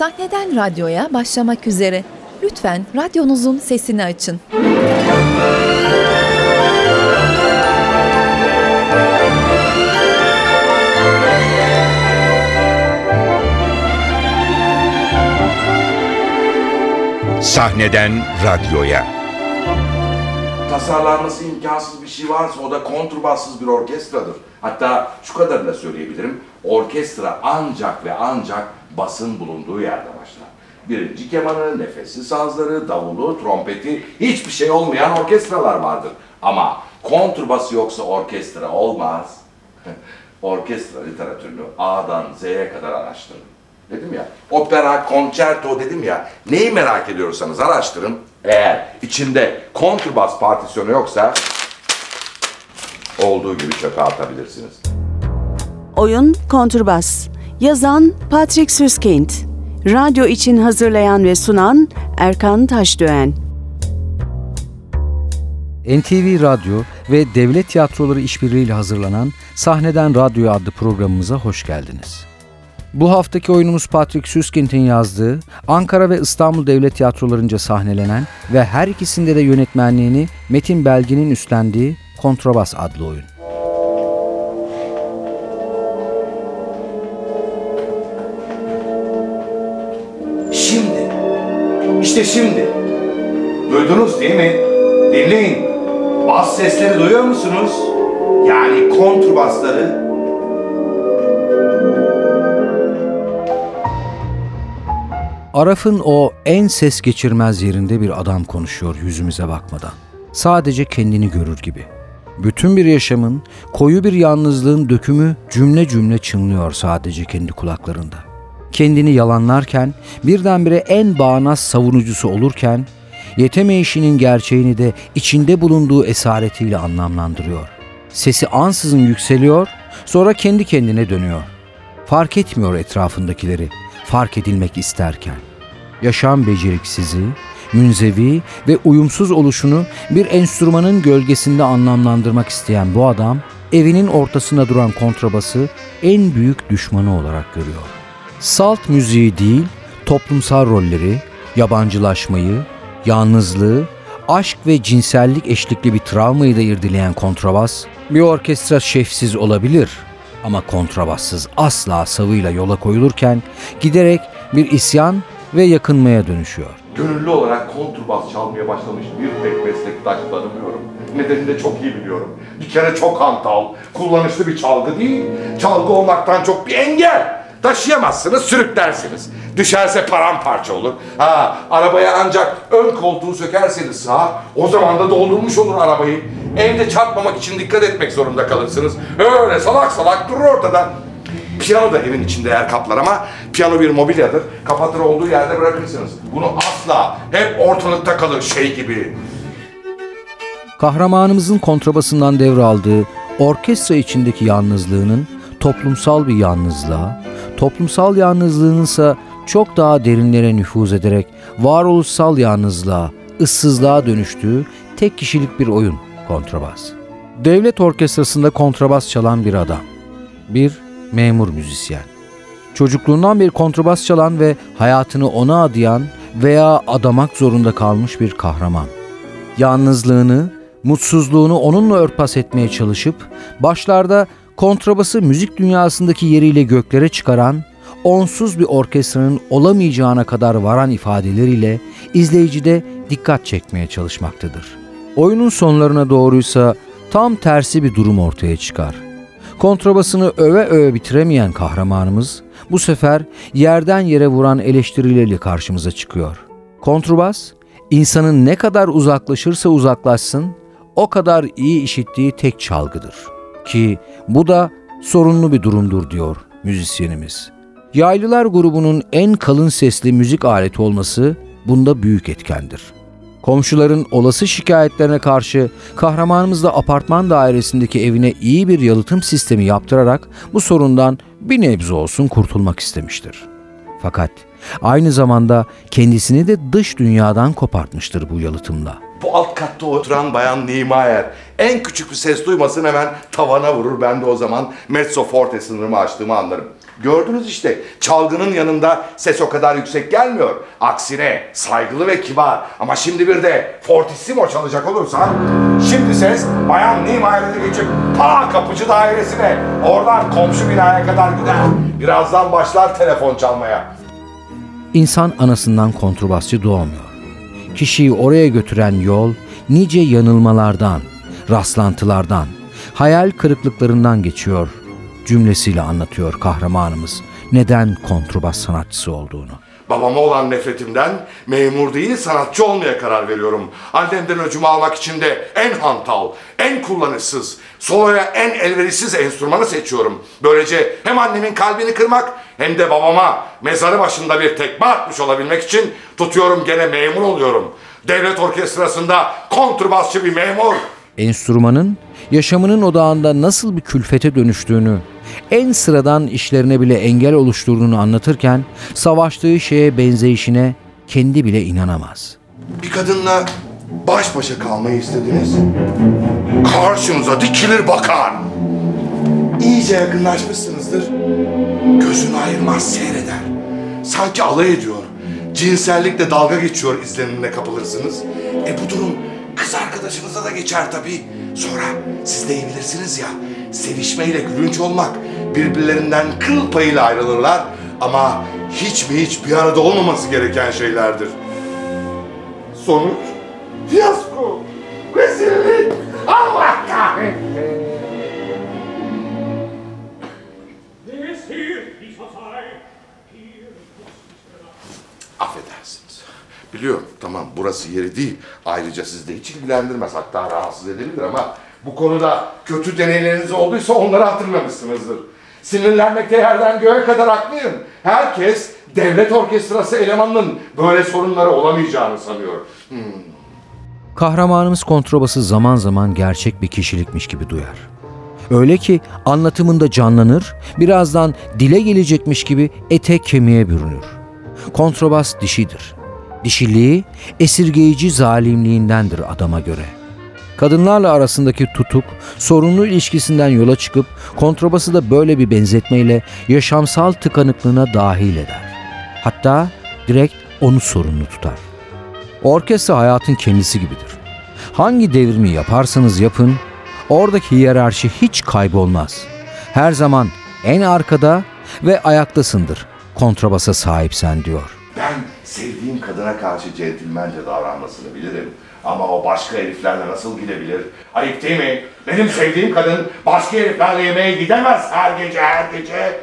Sahneden radyoya başlamak üzere. Lütfen radyonuzun sesini açın. Sahneden radyoya. Tasarlanması imkansız bir şey varsa o da kontrbassız bir orkestradır. Hatta şu kadarını da söyleyebilirim. Orkestra ancak ve ancak basın bulunduğu yerde başlar. Birinci kemanı, nefesli sazları, davulu, trompeti hiçbir şey olmayan orkestralar vardır. Ama kontrbası yoksa orkestra olmaz. orkestra literatürünü A'dan Z'ye kadar araştırın. Dedim ya, opera, konçerto dedim ya, neyi merak ediyorsanız araştırın. Eğer içinde kontrbas partisyonu yoksa olduğu gibi çöpe atabilirsiniz. Oyun Kontrbas. Yazan Patrick Süskind. Radyo için hazırlayan ve sunan Erkan Taşdöğen. NTV Radyo ve Devlet Tiyatroları işbirliğiyle hazırlanan Sahneden Radyo adlı programımıza hoş geldiniz. Bu haftaki oyunumuz Patrick Süskind'in yazdığı, Ankara ve İstanbul Devlet Tiyatrolarınca sahnelenen ve her ikisinde de yönetmenliğini Metin Belgin'in üstlendiği Kontrabas adlı oyun. İşte şimdi. Duydunuz değil mi? Dinleyin. Bas sesleri duyuyor musunuz? Yani kontrbasları. Araf'ın o en ses geçirmez yerinde bir adam konuşuyor yüzümüze bakmadan. Sadece kendini görür gibi. Bütün bir yaşamın, koyu bir yalnızlığın dökümü cümle cümle çınlıyor sadece kendi kulaklarında. Kendini yalanlarken, birdenbire en bağnaz savunucusu olurken, yetemeyişinin gerçeğini de içinde bulunduğu esaretiyle anlamlandırıyor. Sesi ansızın yükseliyor, sonra kendi kendine dönüyor. Fark etmiyor etrafındakileri, fark edilmek isterken. Yaşam beceriksizi, münzevi ve uyumsuz oluşunu bir enstrümanın gölgesinde anlamlandırmak isteyen bu adam, evinin ortasında duran kontrabası en büyük düşmanı olarak görüyor. Salt müziği değil, toplumsal rolleri, yabancılaşmayı, yalnızlığı, aşk ve cinsellik eşlikli bir travmayı da irdeleyen kontrabas, bir orkestra şefsiz olabilir ama kontrabassız asla savıyla yola koyulurken giderek bir isyan ve yakınmaya dönüşüyor. Gönüllü olarak kontrbas çalmaya başlamış bir tek meslektaş tanımıyorum. Nedenini de çok iyi biliyorum. Bir kere çok hantal, kullanışlı bir çalgı değil, çalgı olmaktan çok bir engel. Taşıyamazsınız, sürüklersiniz. Düşerse paramparça olur. Ha, arabaya ancak ön koltuğu sökerseniz sağ, o zaman da doldurmuş olur arabayı. Evde çarpmamak için dikkat etmek zorunda kalırsınız. Öyle salak salak durur ortada. Piyano da evin içinde yer kaplar ama piyano bir mobilyadır. Kapatır olduğu yerde bırakırsınız. Bunu asla hep ortalıkta kalır şey gibi. Kahramanımızın kontrabasından devraldığı orkestra içindeki yalnızlığının toplumsal bir yalnızlığa, toplumsal yalnızlığının ise çok daha derinlere nüfuz ederek varoluşsal yalnızlığa, ıssızlığa dönüştüğü tek kişilik bir oyun kontrabas. Devlet orkestrasında kontrabas çalan bir adam. Bir memur müzisyen. Çocukluğundan beri kontrabas çalan ve hayatını ona adayan veya adamak zorunda kalmış bir kahraman. Yalnızlığını, mutsuzluğunu onunla örtbas etmeye çalışıp başlarda kontrabası müzik dünyasındaki yeriyle göklere çıkaran, onsuz bir orkestranın olamayacağına kadar varan ifadeleriyle izleyicide dikkat çekmeye çalışmaktadır. Oyunun sonlarına doğruysa tam tersi bir durum ortaya çıkar. Kontrabasını öve öve bitiremeyen kahramanımız bu sefer yerden yere vuran eleştirileriyle karşımıza çıkıyor. Kontrabas, insanın ne kadar uzaklaşırsa uzaklaşsın, o kadar iyi işittiği tek çalgıdır. Ki bu da sorunlu bir durumdur diyor müzisyenimiz. Yaylılar grubunun en kalın sesli müzik aleti olması bunda büyük etkendir. Komşuların olası şikayetlerine karşı kahramanımız da apartman dairesindeki evine iyi bir yalıtım sistemi yaptırarak bu sorundan bir nebze olsun kurtulmak istemiştir. Fakat aynı zamanda kendisini de dış dünyadan kopartmıştır bu yalıtımla. Bu alt katta oturan bayan Niemeyer en küçük bir ses duymasın hemen tavana vurur. Ben de o zaman mezzo forte sınırımı açtığımı anlarım. Gördünüz işte çalgının yanında ses o kadar yüksek gelmiyor. Aksine saygılı ve kibar. Ama şimdi bir de fortissimo çalacak olursa şimdi ses bayan Niemeyer'e geçip ta kapıcı dairesine oradan komşu binaya kadar gider. Birazdan başlar telefon çalmaya. İnsan anasından kontrbasçı doğmuyor. Kişiyi oraya götüren yol nice yanılmalardan, rastlantılardan, hayal kırıklıklarından geçiyor cümlesiyle anlatıyor kahramanımız neden kontrbas sanatçısı olduğunu. Babama olan nefretimden memur değil sanatçı olmaya karar veriyorum. Annemden öcümü almak için de en hantal, en kullanışsız, soloya en elverişsiz enstrümanı seçiyorum. Böylece hem annemin kalbini kırmak hem de babama mezarı başında bir tekme atmış olabilmek için tutuyorum gene memur oluyorum. Devlet orkestrasında kontrbasçı bir memur. Enstrümanın yaşamının odağında nasıl bir külfete dönüştüğünü, en sıradan işlerine bile engel oluşturduğunu anlatırken savaştığı şeye benzeyişine kendi bile inanamaz. Bir kadınla baş başa kalmayı istediniz. Karşınıza dikilir bakar. İyice yakınlaşmışsınızdır. Gözünü ayırmaz seyreder. Sanki alay ediyor. Cinsellikle dalga geçiyor izlenimine kapılırsınız. E bu durum kız arkadaşınıza da geçer tabii. Sonra siz de iyi bilirsiniz ya. Sevişmeyle gülünç olmak. Birbirlerinden kıl payıyla ayrılırlar. Ama hiç mi hiç bir arada olmaması gereken şeylerdir. Sonuç fiyasko, rezillik, Allah kahretsin. Biliyorum tamam burası yeri değil. Ayrıca sizi de hiç ilgilendirmez hatta rahatsız edebilir ama bu konuda kötü deneyleriniz olduysa onları hatırlamışsınızdır. Sinirlenmekte yerden göğe kadar haklıyım. Herkes devlet orkestrası elemanının böyle sorunları olamayacağını sanıyor. Kahramanımız kontrabası zaman zaman gerçek bir kişilikmiş gibi duyar. Öyle ki anlatımında canlanır, birazdan dile gelecekmiş gibi ete kemiğe bürünür. Kontrabas dişidir. Dişiliği esirgeyici zalimliğindendir adama göre. Kadınlarla arasındaki tutuk, sorunlu ilişkisinden yola çıkıp kontrabası da böyle bir benzetmeyle yaşamsal tıkanıklığına dahil eder. Hatta direkt onu sorumlu tutar. Orkestra hayatın kendisi gibidir. Hangi devrimi yaparsanız yapın, oradaki hiyerarşi hiç kaybolmaz. Her zaman en arkada ve ayaktasındır. Kontrabasa sahipsen diyor. Ben sevdiğim kadına karşı centilmence davranmasını bilirim. Ama o başka heriflerle nasıl gidebilir? Ayıp değil mi? Benim sevdiğim kadın başka heriflerle yemeğe gidemez her gece her gece.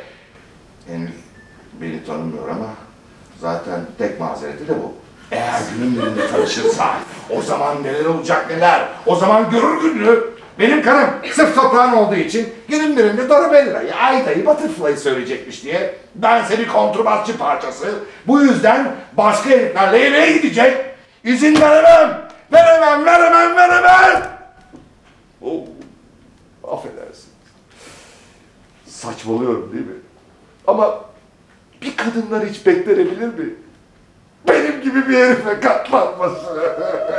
Henüz beni tanımıyor ama zaten tek mazereti de bu. Eğer günün birinde tanışırsa o zaman neler olacak neler. O zaman görür gününü. Benim karım sırf toprağın olduğu için günün birinde Dorabella'yı, Ayda'yı, Butterfly'ı söyleyecekmiş diye ben seni kontrbasçı parçası. Bu yüzden başka heriflerle yemeğe gidecek. İzin veremem. Veremem, veremem, veremem. Oo, affedersin. Saçmalıyorum değil mi? Ama bir kadınlar hiç beklenebilir mi? Benim gibi bir herife katlanması.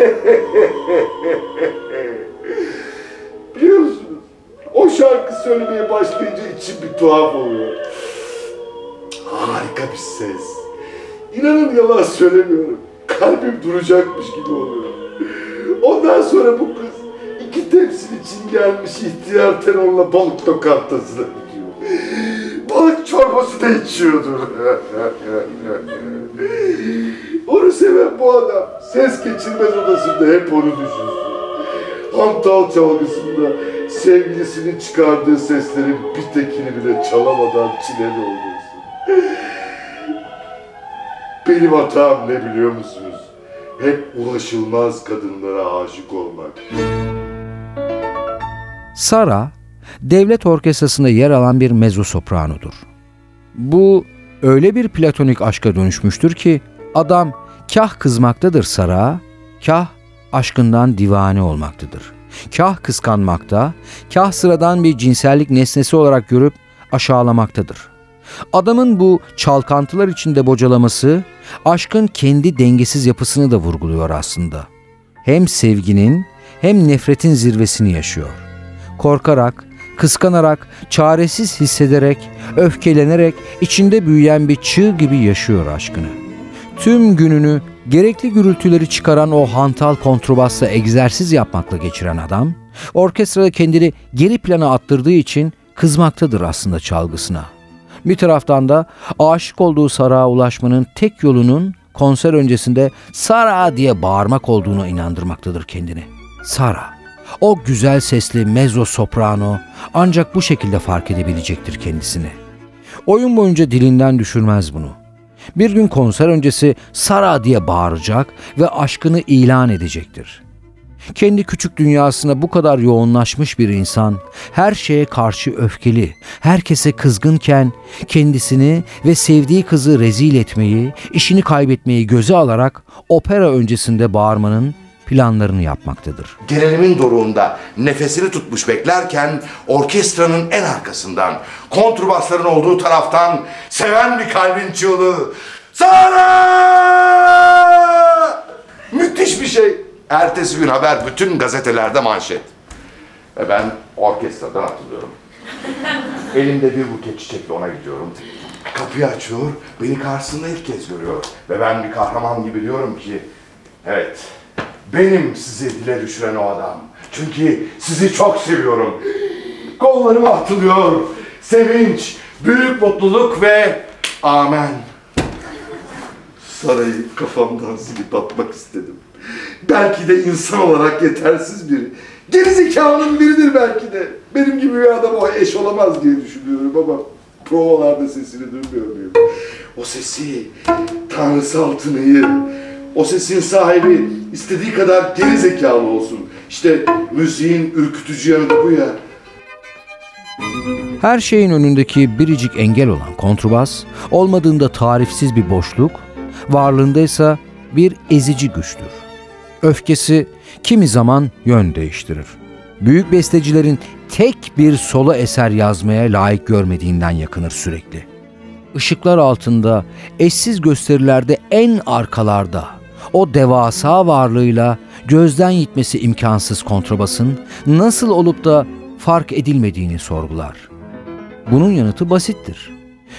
Biliyor musunuz? O şarkı söylemeye başlayınca içim bir tuhaf oluyor. Harika bir ses. İnanın yalan söylemiyorum. Kalbim duracakmış gibi oluyor. Ondan sonra bu kız iki temsil için gelmiş ihtiyar tenorla balık lokantasına gidiyor. Balık çorbası da içiyordur. Onu seven bu adam ses geçirmez odasında hep onu düşünsün. Hantal çalgısında sevgilisinin çıkardığı seslerin bir tekini bile çalamadan çileli olursun. Benim hatam ne biliyor musunuz? Hep ulaşılmaz kadınlara aşık olmak. Sara, devlet orkestrasında yer alan bir mezzosopranodur. Bu öyle bir platonik aşka dönüşmüştür ki adam kah kızmaktadır Sara, kah aşkından divane olmaktadır. Kah kıskanmakta, kah sıradan bir cinsellik nesnesi olarak görüp aşağılamaktadır. Adamın bu çalkantılar içinde bocalaması aşkın kendi dengesiz yapısını da vurguluyor aslında. Hem sevginin hem nefretin zirvesini yaşıyor. Korkarak, kıskanarak, çaresiz hissederek, öfkelenerek içinde büyüyen bir çığ gibi yaşıyor aşkını. Tüm gününü gerekli gürültüleri çıkaran o hantal kontrbasla egzersiz yapmakla geçiren adam, orkestrada kendini geri plana attırdığı için kızmaktadır aslında çalgısına. Bir taraftan da aşık olduğu Sara'ya ulaşmanın tek yolunun konser öncesinde Sara diye bağırmak olduğuna inandırmaktadır kendini. Sara, o güzel sesli mezzo soprano ancak bu şekilde fark edebilecektir kendisini. Oyun boyunca dilinden düşürmez bunu. Bir gün konser öncesi Sara diye bağıracak ve aşkını ilan edecektir. Kendi küçük dünyasına bu kadar yoğunlaşmış bir insan, her şeye karşı öfkeli, herkese kızgınken kendisini ve sevdiği kızı rezil etmeyi, işini kaybetmeyi göze alarak opera öncesinde bağırmanın planlarını yapmaktadır. Gelenimin doruğunda nefesini tutmuş beklerken orkestranın en arkasından, kontrbasların olduğu taraftan seven bir kalbin çığlığı Sara! Müthiş bir şey. Ertesi gün haber bütün gazetelerde manşet. Ve ben orkestradan atılıyorum. Elimde bir buket çiçekle ona gidiyorum. Kapıyı açıyor, beni karşısında ilk kez görüyor. Ve ben bir kahraman gibi diyorum ki, evet, benim sizi dile düşüren o adam. Çünkü sizi çok seviyorum. Kollarıma atılıyor. Sevinç, büyük mutluluk ve amen. Sarayı kafamdan silip atmak istedim. Belki de insan olarak yetersiz biri. Gerizekalının biridir belki de. Benim gibi bir adam o eş olamaz diye düşünüyorum ama provalarda sesini duymuyor muyum? O sesi, tanrısal tınıyı, o sesin sahibi istediği kadar geri zekalı olsun. İşte müziğin ürkütücü yanı da bu ya. Her şeyin önündeki biricik engel olan kontrbas, olmadığında tarifsiz bir boşluk, varlığındaysa bir ezici güçtür. Öfkesi kimi zaman yön değiştirir. Büyük bestecilerin tek bir solo eser yazmaya layık görmediğinden yakınır sürekli. Işıklar altında, eşsiz gösterilerde en arkalarda, o devasa varlığıyla gözden gitmesi imkansız kontrabasın nasıl olup da fark edilmediğini sorgular. Bunun yanıtı basittir.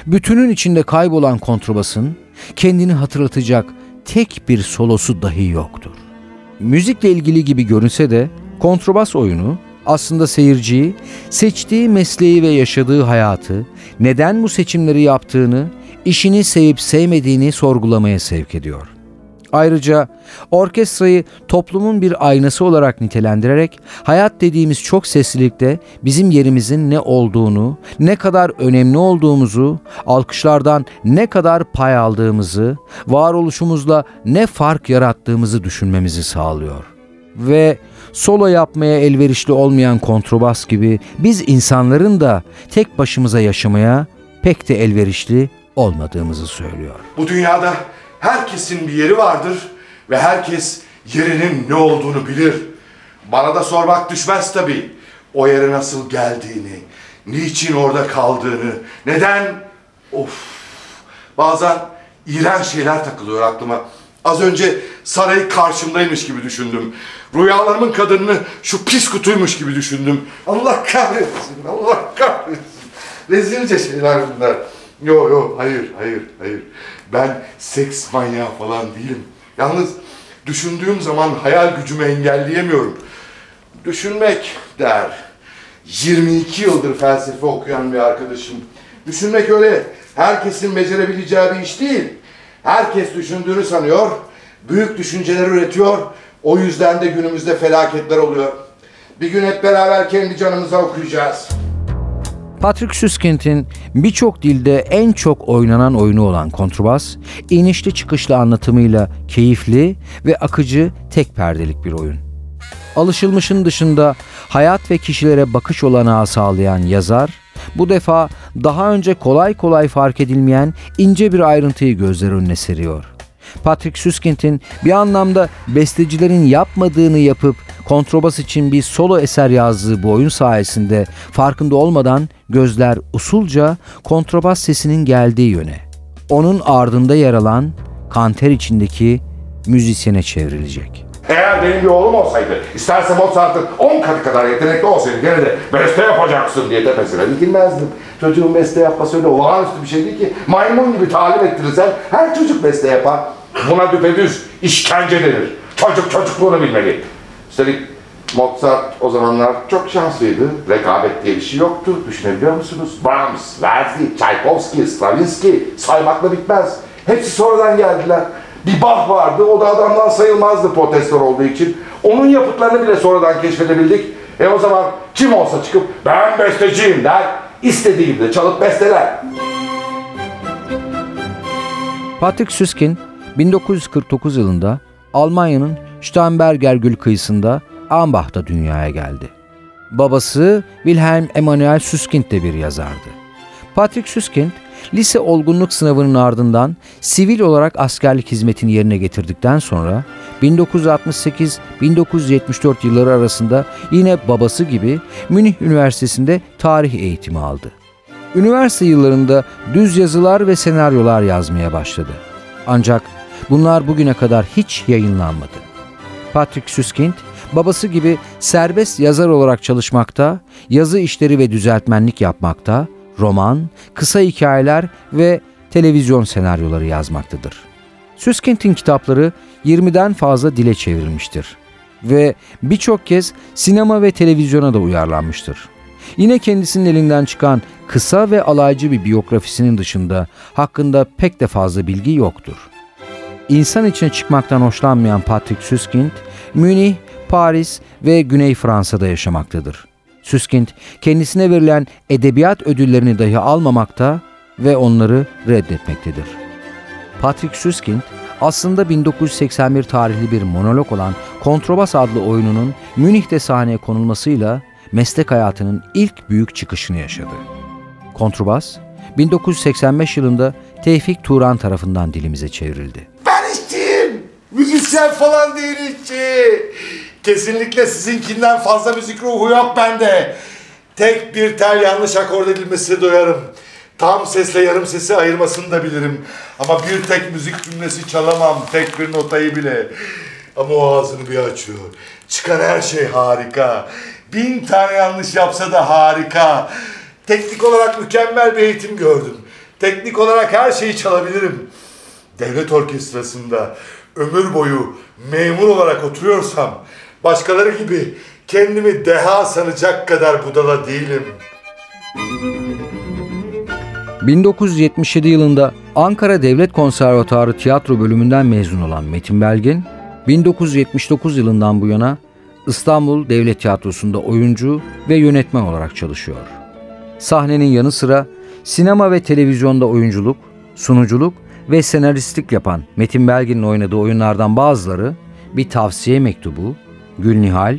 Bütünün içinde kaybolan kontrabasın kendini hatırlatacak tek bir solosu dahi yoktur. Müzikle ilgili gibi görünse de kontrabas oyunu aslında seyirciyi seçtiği mesleği ve yaşadığı hayatı, neden bu seçimleri yaptığını, işini sevip sevmediğini sorgulamaya sevk ediyor. Ayrıca orkestrayı toplumun bir aynası olarak nitelendirerek hayat dediğimiz çok seslilikte bizim yerimizin ne olduğunu, ne kadar önemli olduğumuzu, alkışlardan ne kadar pay aldığımızı, varoluşumuzla ne fark yarattığımızı düşünmemizi sağlıyor. Ve solo yapmaya elverişli olmayan kontrabas gibi biz insanların da tek başımıza yaşamaya pek de elverişli olmadığımızı söylüyor. Bu dünyada herkesin bir yeri vardır ve herkes yerinin ne olduğunu bilir. Bana da sormak düşmez tabii. O yere nasıl geldiğini, niçin orada kaldığını, neden... Of! Bazen iğrenç şeyler takılıyor aklıma. Az önce sarayı karşımdaymış gibi düşündüm. Rüyalarımın kadınını şu pis kutuymuş gibi düşündüm. Allah kahretsin, Allah kahretsin. Rezilce şeyler bunlar. Yo yo hayır hayır hayır. Ben seks manyağı falan değilim. Yalnız düşündüğüm zaman hayal gücümü engelleyemiyorum. Düşünmek der. 22 yıldır felsefe okuyan bir arkadaşım. Düşünmek öyle herkesin becerebileceği bir iş değil. Herkes düşündüğünü sanıyor, büyük düşünceler üretiyor. O yüzden de günümüzde felaketler oluyor. Bir gün hep beraber kendi canımıza okuyacağız. Patrick Süskind'in birçok dilde en çok oynanan oyunu olan kontrbas, inişli çıkışlı anlatımıyla keyifli ve akıcı tek perdelik bir oyun. Alışılmışın dışında hayat ve kişilere bakış olanağı sağlayan yazar, bu defa daha önce kolay kolay fark edilmeyen ince bir ayrıntıyı gözler önüne seriyor. Patrick Süskind'in bir anlamda bestecilerin yapmadığını yapıp kontrabas için bir solo eser yazdığı bu oyun sayesinde farkında olmadan gözler usulca kontrabas sesinin geldiği yöne, onun ardında yer alan kanter içindeki müzisyene çevrilecek. Eğer benim bir oğlum olsaydı, isterse Mozart'ın 10 katı kadar yetenekli olsaydı gene de beste yapacaksın diye tepesine dikilmezdim. Çocuğun beste yapması öyle olağanüstü bir şey değil ki. Maymun gibi talim ettirirsen her çocuk beste yapar. Buna düpedüz işkence denir. Çocuk çocukluğunu bilmeli. Üstelik Mozart o zamanlar çok şanslıydı. Rekabet diye bir şey yoktu. Düşünebiliyor musunuz? Brahms, Verdi, Tchaikovsky, Stravinsky saymakla bitmez. Hepsi sonradan geldiler. Bir Bach vardı, o da adamdan sayılmazdı protestör olduğu için. Onun yapıtlarını bile sonradan keşfedebildik. E o zaman kim olsa çıkıp ben besteciyim der, istediği gibi de çalıp besteler. Patrick Süskind 1949 yılında Almanya'nın Starnberger Gölü kıyısında Ambach'ta dünyaya geldi. Babası Wilhelm Emanuel Süskind de bir yazardı. Patrick Süskind, lise olgunluk sınavının ardından sivil olarak askerlik hizmetini yerine getirdikten sonra 1968-1974 yılları arasında yine babası gibi Münih Üniversitesi'nde tarih eğitimi aldı. Üniversite yıllarında düz yazılar ve senaryolar yazmaya başladı. Ancak bunlar bugüne kadar hiç yayınlanmadı. Patrick Süskind, babası gibi serbest yazar olarak çalışmakta, yazı işleri ve düzeltmenlik yapmakta, roman, kısa hikayeler ve televizyon senaryoları yazmaktadır. Süskind'in kitapları 20'den fazla dile çevrilmiştir ve birçok kez sinema ve televizyona da uyarlanmıştır. Yine kendisinin elinden çıkan kısa ve alaycı bir biyografisinin dışında hakkında pek de fazla bilgi yoktur. İnsan içine çıkmaktan hoşlanmayan Patrick Süskind, Münih, Paris ve Güney Fransa'da yaşamaktadır. Süskind kendisine verilen edebiyat ödüllerini dahi almamakta ve onları reddetmektedir. Patrick Süskind aslında 1981 tarihli bir monolog olan Kontrabas adlı oyununun Münih'te sahneye konulmasıyla meslek hayatının ilk büyük çıkışını yaşadı. Kontrabas 1985 yılında Tevfik Turan tarafından dilimize çevrildi. Ben işçiyim. Müzisyen falan değil işçi. Kesinlikle sizinkinden fazla müzik ruhu yok bende. Tek bir tel yanlış akord edilmesine doyarım. Tam sesle yarım sesi ayırmasını da bilirim. Ama bir tek müzik cümlesi çalamam. Tek bir notayı bile. Ama o ağzını bir açıyor. Çıkan her şey harika. Bin tane yanlış yapsa da harika. Teknik olarak mükemmel bir eğitim gördüm. Teknik olarak her şeyi çalabilirim. Devlet orkestrasında ömür boyu memur olarak oturuyorsam başkaları gibi kendimi deha sanacak kadar budala değilim. 1977 yılında Ankara Devlet Konservatuarı Tiyatro bölümünden mezun olan Metin Belgin, 1979 yılından bu yana İstanbul Devlet Tiyatrosu'nda oyuncu ve yönetmen olarak çalışıyor. Sahnenin yanı sıra sinema ve televizyonda oyunculuk, sunuculuk ve senaristlik yapan Metin Belgin'in oynadığı oyunlardan bazıları bir tavsiye mektubu, Gülnihal,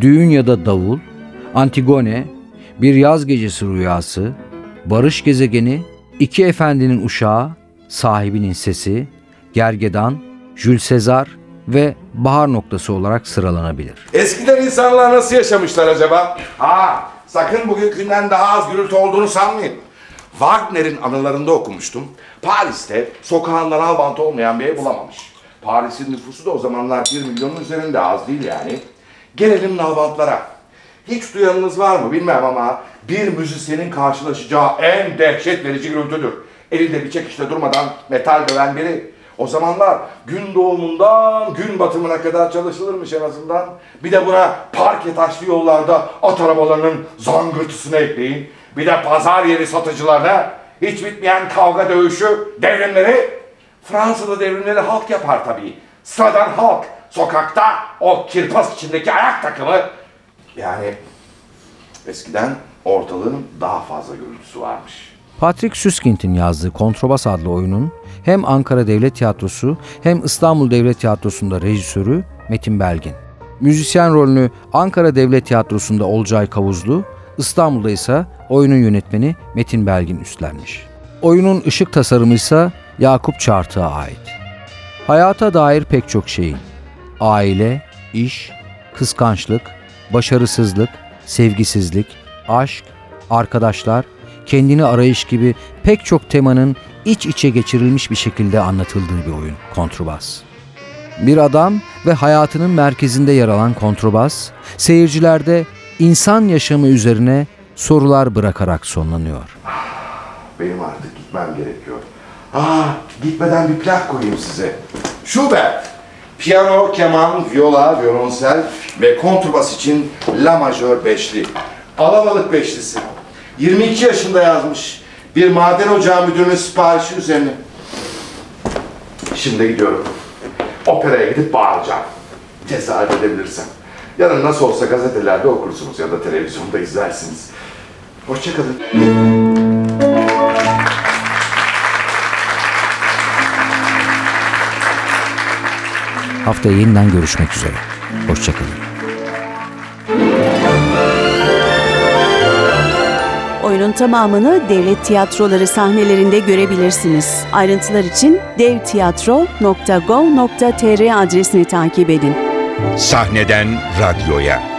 Düğün ya da Davul, Antigone, Bir Yaz Gecesi Rüyası, Barış Gezegeni, İki Efendinin Uşağı, Sahibinin Sesi, Gergedan, Jules Sezar ve Bahar Noktası olarak sıralanabilir. Eskiden insanlar nasıl yaşamışlar acaba? Ha, sakın bugünkünden daha az gürültü olduğunu sanmayın. Wagner'in anılarında okumuştum. Paris'te sokağından albantı olmayan bir ev bulamamış. Paris'in nüfusu da o zamanlar 1 milyonun üzerinde az değil yani. Gelelim nalbantlara. Hiç duyanınız var mı bilmem ama bir müzisyenin karşılaşacağı en dehşet verici gürültüdür. Elinde bir çekişte durmadan metal döven biri. O zamanlar gün doğumundan gün batımına kadar çalışılırmış en azından. Bir de buna parke taşlı yollarda at arabalarının zangırtısını ekleyin. Bir de pazar yeri satıcılarına hiç bitmeyen kavga dövüşü, devrimleri. Fransa'da devrimleri halk yapar tabii. Sıradan halk sokakta o kirpas içindeki ayak takımı. Yani eskiden ortalığın daha fazla gürültüsü varmış. Patrick Süskind'in yazdığı Kontrabas adlı oyunun hem Ankara Devlet Tiyatrosu hem İstanbul Devlet Tiyatrosu'nda rejisörü Metin Belgin. Müzisyen rolünü Ankara Devlet Tiyatrosu'nda Olcay Kavuzlu, İstanbul'da ise oyunun yönetmeni Metin Belgin üstlenmiş. Oyunun ışık tasarımı ise Yakup Çartık'a ait. Hayata dair pek çok şeyin. Aile, iş, kıskançlık, başarısızlık, sevgisizlik, aşk, arkadaşlar, kendini arayış gibi pek çok temanın iç içe geçirilmiş bir şekilde anlatıldığı bir oyun kontrbas. Bir adam ve hayatının merkezinde yer alan kontrbas, seyircilerde insan yaşamı üzerine sorular bırakarak sonlanıyor. Benim artık gitmem gerekiyor. Aa, gitmeden bir plak koyayım size. Schubert. Piyano, keman, viola, violonsel ve kontrbas için La majör beşli. Alabalık beşlisi. 22 yaşında yazmış. Bir maden ocağı müdürünün siparişi üzerine. Şimdi gidiyorum. Operaya gidip bağıracağım. Cesaret edebilirsem. Yarın nasıl olsa gazetelerde okursunuz ya da televizyonda izlersiniz. Hoşçakalın. Haftaya yeniden görüşmek üzere. Hoşçakalın. Oyunun tamamını devlet tiyatroları sahnelerinde görebilirsiniz. Ayrıntılar için devtiyatro.gov.tr adresini takip edin. Sahneden radyoya.